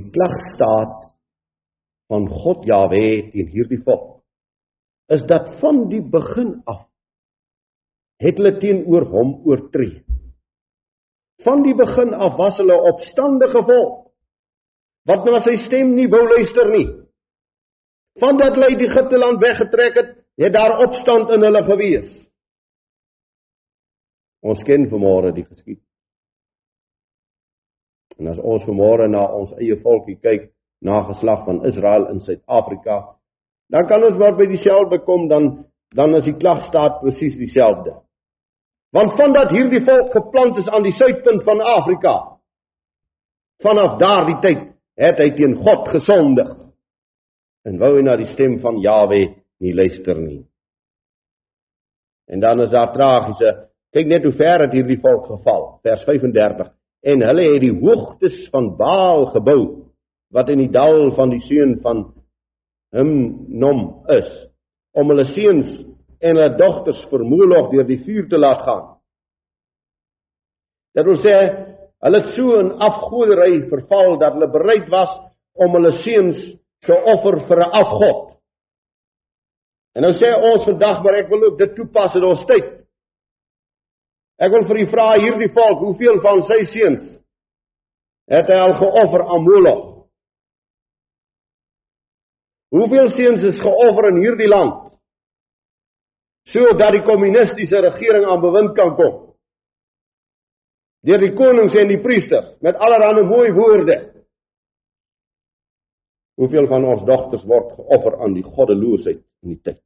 die klagstaat van God Jahwe teen hierdie volk is dat van die begin af het hulle teenoor hom oortree. Van die begin af was hulle opstandige volk wat na sy stem nie wou luister nie. Vandat hulle uit Egipte land weggetrek het, het daar opstand in hulle gewees. Ons ken vanmôre die geskiedenis. En as ons vanmôre na ons eie volkie kyk, na geslag van Israel in Suid-Afrika, dan kan ons maar by dieselfde kom dan dan is die klagstaat presies dieselfde. Want vandat hierdie volk geplant is aan die suidpunt van Afrika, vanaf daardie tyd het hy teen God gesondig en wou hy na die stem van Jawe nie luister nie. En dan is daar tragiese, kyk net hoe ver het hierdie volk geval, vers 35. En hulle het die hoogtes van Baal gebou wat in die dal van die seun van hom nom is om hulle seuns en hulle dogters vermoedig deur die vuur te laat gaan. Dit wil sê hulle het so in afgodery verval dat hulle bereid was om hulle seuns te offer vir 'n afgod. En nou sê ons vandag maar ek wil ook dit toepas in ons tyd. Ek wil vir u vra hierdie volk, hoeveel van sy seuns het hy al geoffer aan Moloch? Hoeveel seuns is geoffer in hierdie land? sodat die kommunistiese regering aan bewind kan kom. Deur die konings en die priesters met allerlei mooi woorde. Hoeveel van ons dogters word geoffer aan die goddeloosheid in die tyd?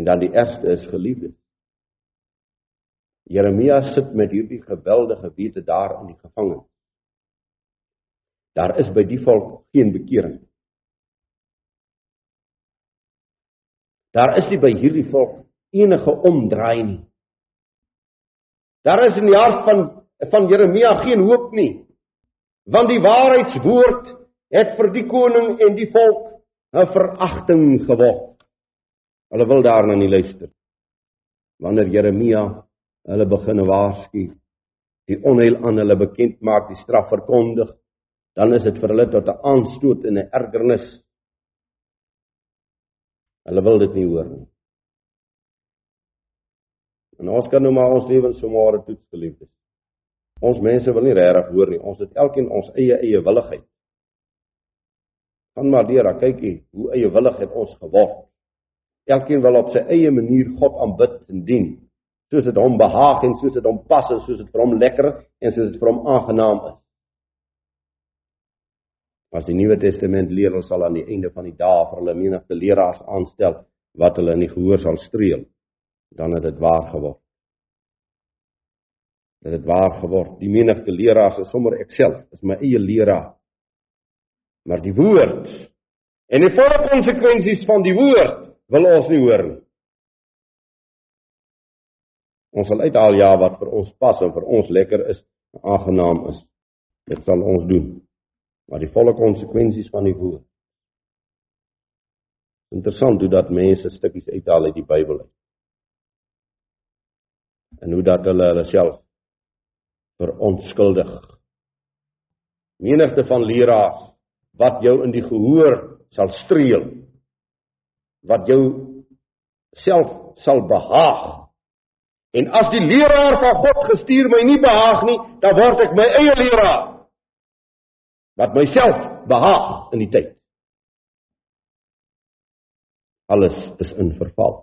En dan die eerste is geliefdes. Jeremia sit met hierdie geweldige wete daar in die gevangenis. Daar is by die volk geen bekering. Daar is nie by hierdie volk enige omdraai nie. Daar is in die hart van van Jeremia geen hoop nie. Want die waarheidswoord het vir die koning en die volk 'n veragting geword. Hulle wil daarna nie luister. Wanneer Jeremia hulle begin waarsku, die onheil aan hulle bekend maak, die straf verkondig, dan is dit vir hulle tot 'n aanstoot en 'n ergernis Hulle wil dit nie hoor nie. En ons kan nou maar ons lewens so maar toets geliefdes. Ons mense wil nie regtig hoor nie. Ons het elkeen ons eie eie willigheid. Gaan maar deur, kyk jy, hoe eie willig het ons geword. Elkeen wil op sy eie manier God aanbid en dien, soos dit hom behaag en soos dit hom pas en soos dit vir hom lekker en soos dit vir hom aangenaam is. As die Nuwe Testament leer ons sal aan die einde van die dae vir hulle menigte leraars aanstel wat hulle in die gehoor sal streel, dan het dit waar geword. Dit het waar geword. Die menigte leraars is sommer ek self, is my eie leraar. Maar die woord en die volle konsekwensies van die woord wil ons nie hoor nie. Ons sal uithaal ja wat vir ons pas en vir ons lekker is, aangenaam is. Dit sal ons doen maar die volle konsekwensies van die woord. Interessant hoe dat mense stukkies uithaal uit die Bybel uit. En hoe dat hulle hulle self verontskuldig. Menigte van leraars wat jou in die gehoor sal streel. Wat jou self sal behaag. En as die leraar van God gestuur my nie behaag nie, dan word ek my eie leraar wat myself behaag in die tyd. Alles is in verval.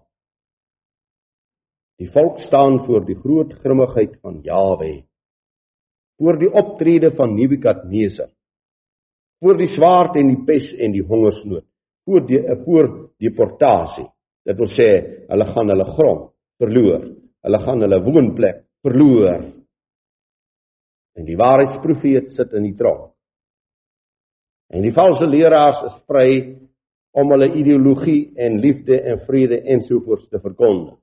Die volk staan voor die groot grimmigheid van Jawe. Voor die optrede van Nebukadnesar. Voor die swaard en die pes en die hongersnood. Voor die voor deportasie. Dit wil sê hulle gaan hulle grond verloor. Hulle gaan hulle woonplek verloor. En die waarheidsprofeet sit in die tronk. En die valse leraars is vry om hulle ideologie en liefde en vrede ensovoorts te verkondig.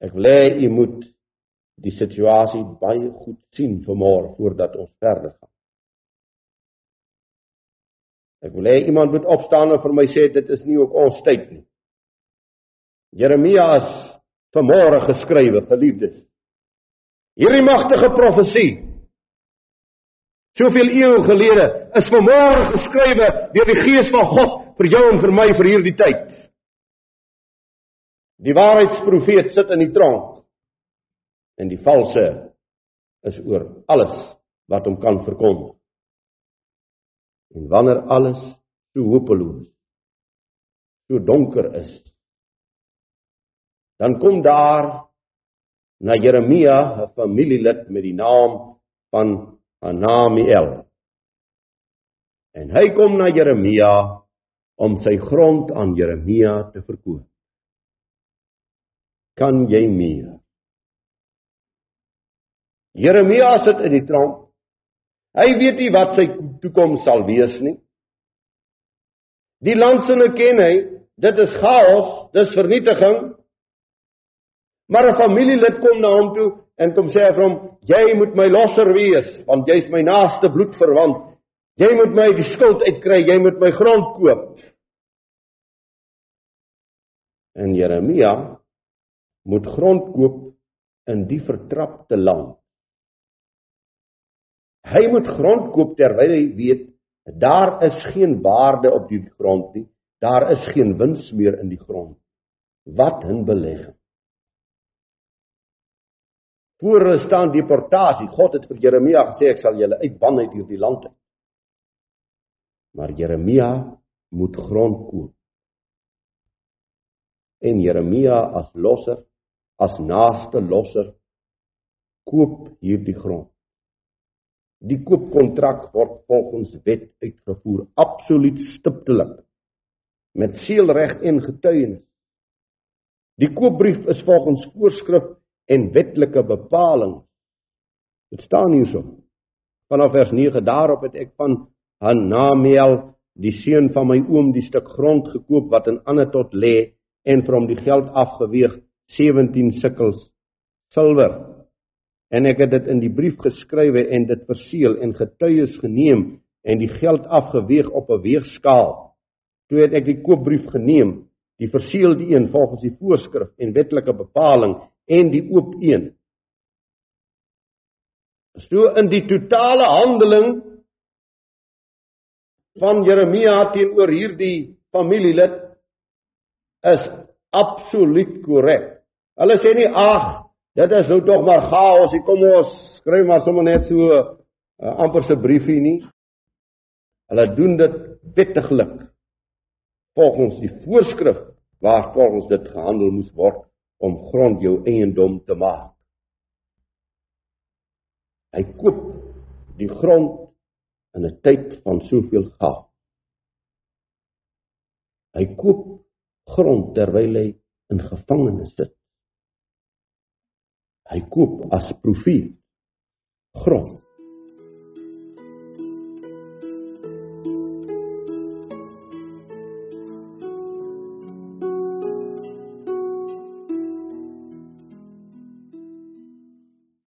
Ek wil hê u moet die situasie baie goed sien vanmôre voordat ons verder gaan. Ek wil hê iemand moet opstaan en vir my sê dit is nie ook ons tyd nie. Jeremia is vanmôre geskrywe, geliefdes. Hierdie magtige profesie Soveel eeue gelede is vanmôre geskrywe deur die Gees van God vir jou en vir my vir hierdie tyd. Die waarheidsprofeet sit in die tronk en die valse is oor alles wat hom kan verkondig. En wanneer alles so hopeloos, so donker is, dan kom daar na Jeremia 'n familielid met die naam van Hanamiel. En hy kom na Jeremia om sy grond aan Jeremia te verkoop. Kan jy meer? Jeremia sit in die tronk. Hy weet nie wat sy toekoms sal wees nie. Die landsinne ken hy, dit is chaos, dis vernietiging. Maar 'n familielid kom na hom toe en kom sê vir hom: "Jy moet my losser wees, want jy's my naaste bloedverwant. Jy moet my die skuld uitkry, jy moet my grond koop." En Jeremia moet grond koop in die vertrapte land. Hy moet grond koop terwyl hy weet daar is geen waarde op die grond nie. Daar is geen wins meer in die grond. Wat 'n belegging. Voor hulle staan deportasie. God het vir Jeremia gesê ek sal julle uitban uit hierdie land uit. Maar Jeremia moet grond koop. En Jeremia as losser, as naaste losser koop hierdie grond. Die koopkontrak word volgens wet uitgevoer, absoluut stiptelik met seelreg en getuienis. Die koopbrief is volgens voorskrif en wetlike bepaling. Dit staan hierso. Vanaf vers 9 daarop het ek van Hanameel, die seun van my oom, die stuk grond gekoop wat in Anatot lê en vir hom die geld afgeweeg 17 sikkels silwer. En ek het dit in die brief geskrywe en dit verseël en getuies geneem en die geld afgeweeg op 'n weegskaal. Toe het ek die koopbrief geneem, die verseelde een volgens die voorskrif en wetlike bepaling en die oop een. So in die totale handeling van Jeremia teenoor hierdie familielid is absoluut korrek. Hulle sê nie ag, dit is nou tog maar chaos, ek kom ons skryf maar sommer net so 'n uh, eh, amper se briefie nie. Hulle doen dit wettiglik volgens die voorskrif waar volgens dit gehandel moes word om grond jou eiendom te maak. Hy koop die grond in 'n tyd van soveel geld. Hy koop grond terwyl hy in gevangenis sit. Hy koop as profeet grond